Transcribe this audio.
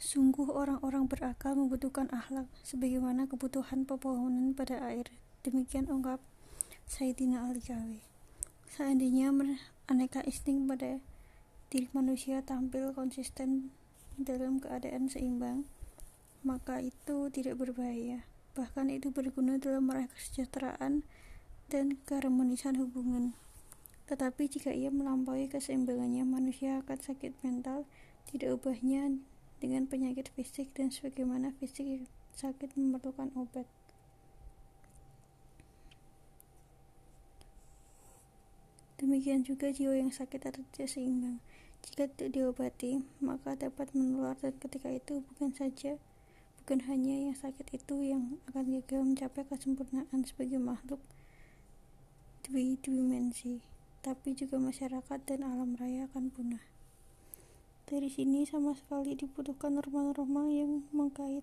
Sungguh orang-orang berakal membutuhkan akhlak sebagaimana kebutuhan pepohonan pada air. Demikian ungkap Sayyidina Ali Kawi. Seandainya aneka insting pada diri manusia tampil konsisten dalam keadaan seimbang, maka itu tidak berbahaya. Bahkan itu berguna dalam meraih kesejahteraan dan keharmonisan hubungan. Tetapi jika ia melampaui keseimbangannya, manusia akan sakit mental, tidak ubahnya dengan penyakit fisik dan sebagaimana fisik sakit memerlukan obat. Demikian juga jiwa yang sakit atau tidak seimbang. Jika tidak diobati, maka dapat menular dan ketika itu bukan saja bukan hanya yang sakit itu yang akan gagal mencapai kesempurnaan sebagai makhluk dwi dimensi, tapi juga masyarakat dan alam raya akan punah. Dari sini sama sekali dibutuhkan norma-norma yang mengkait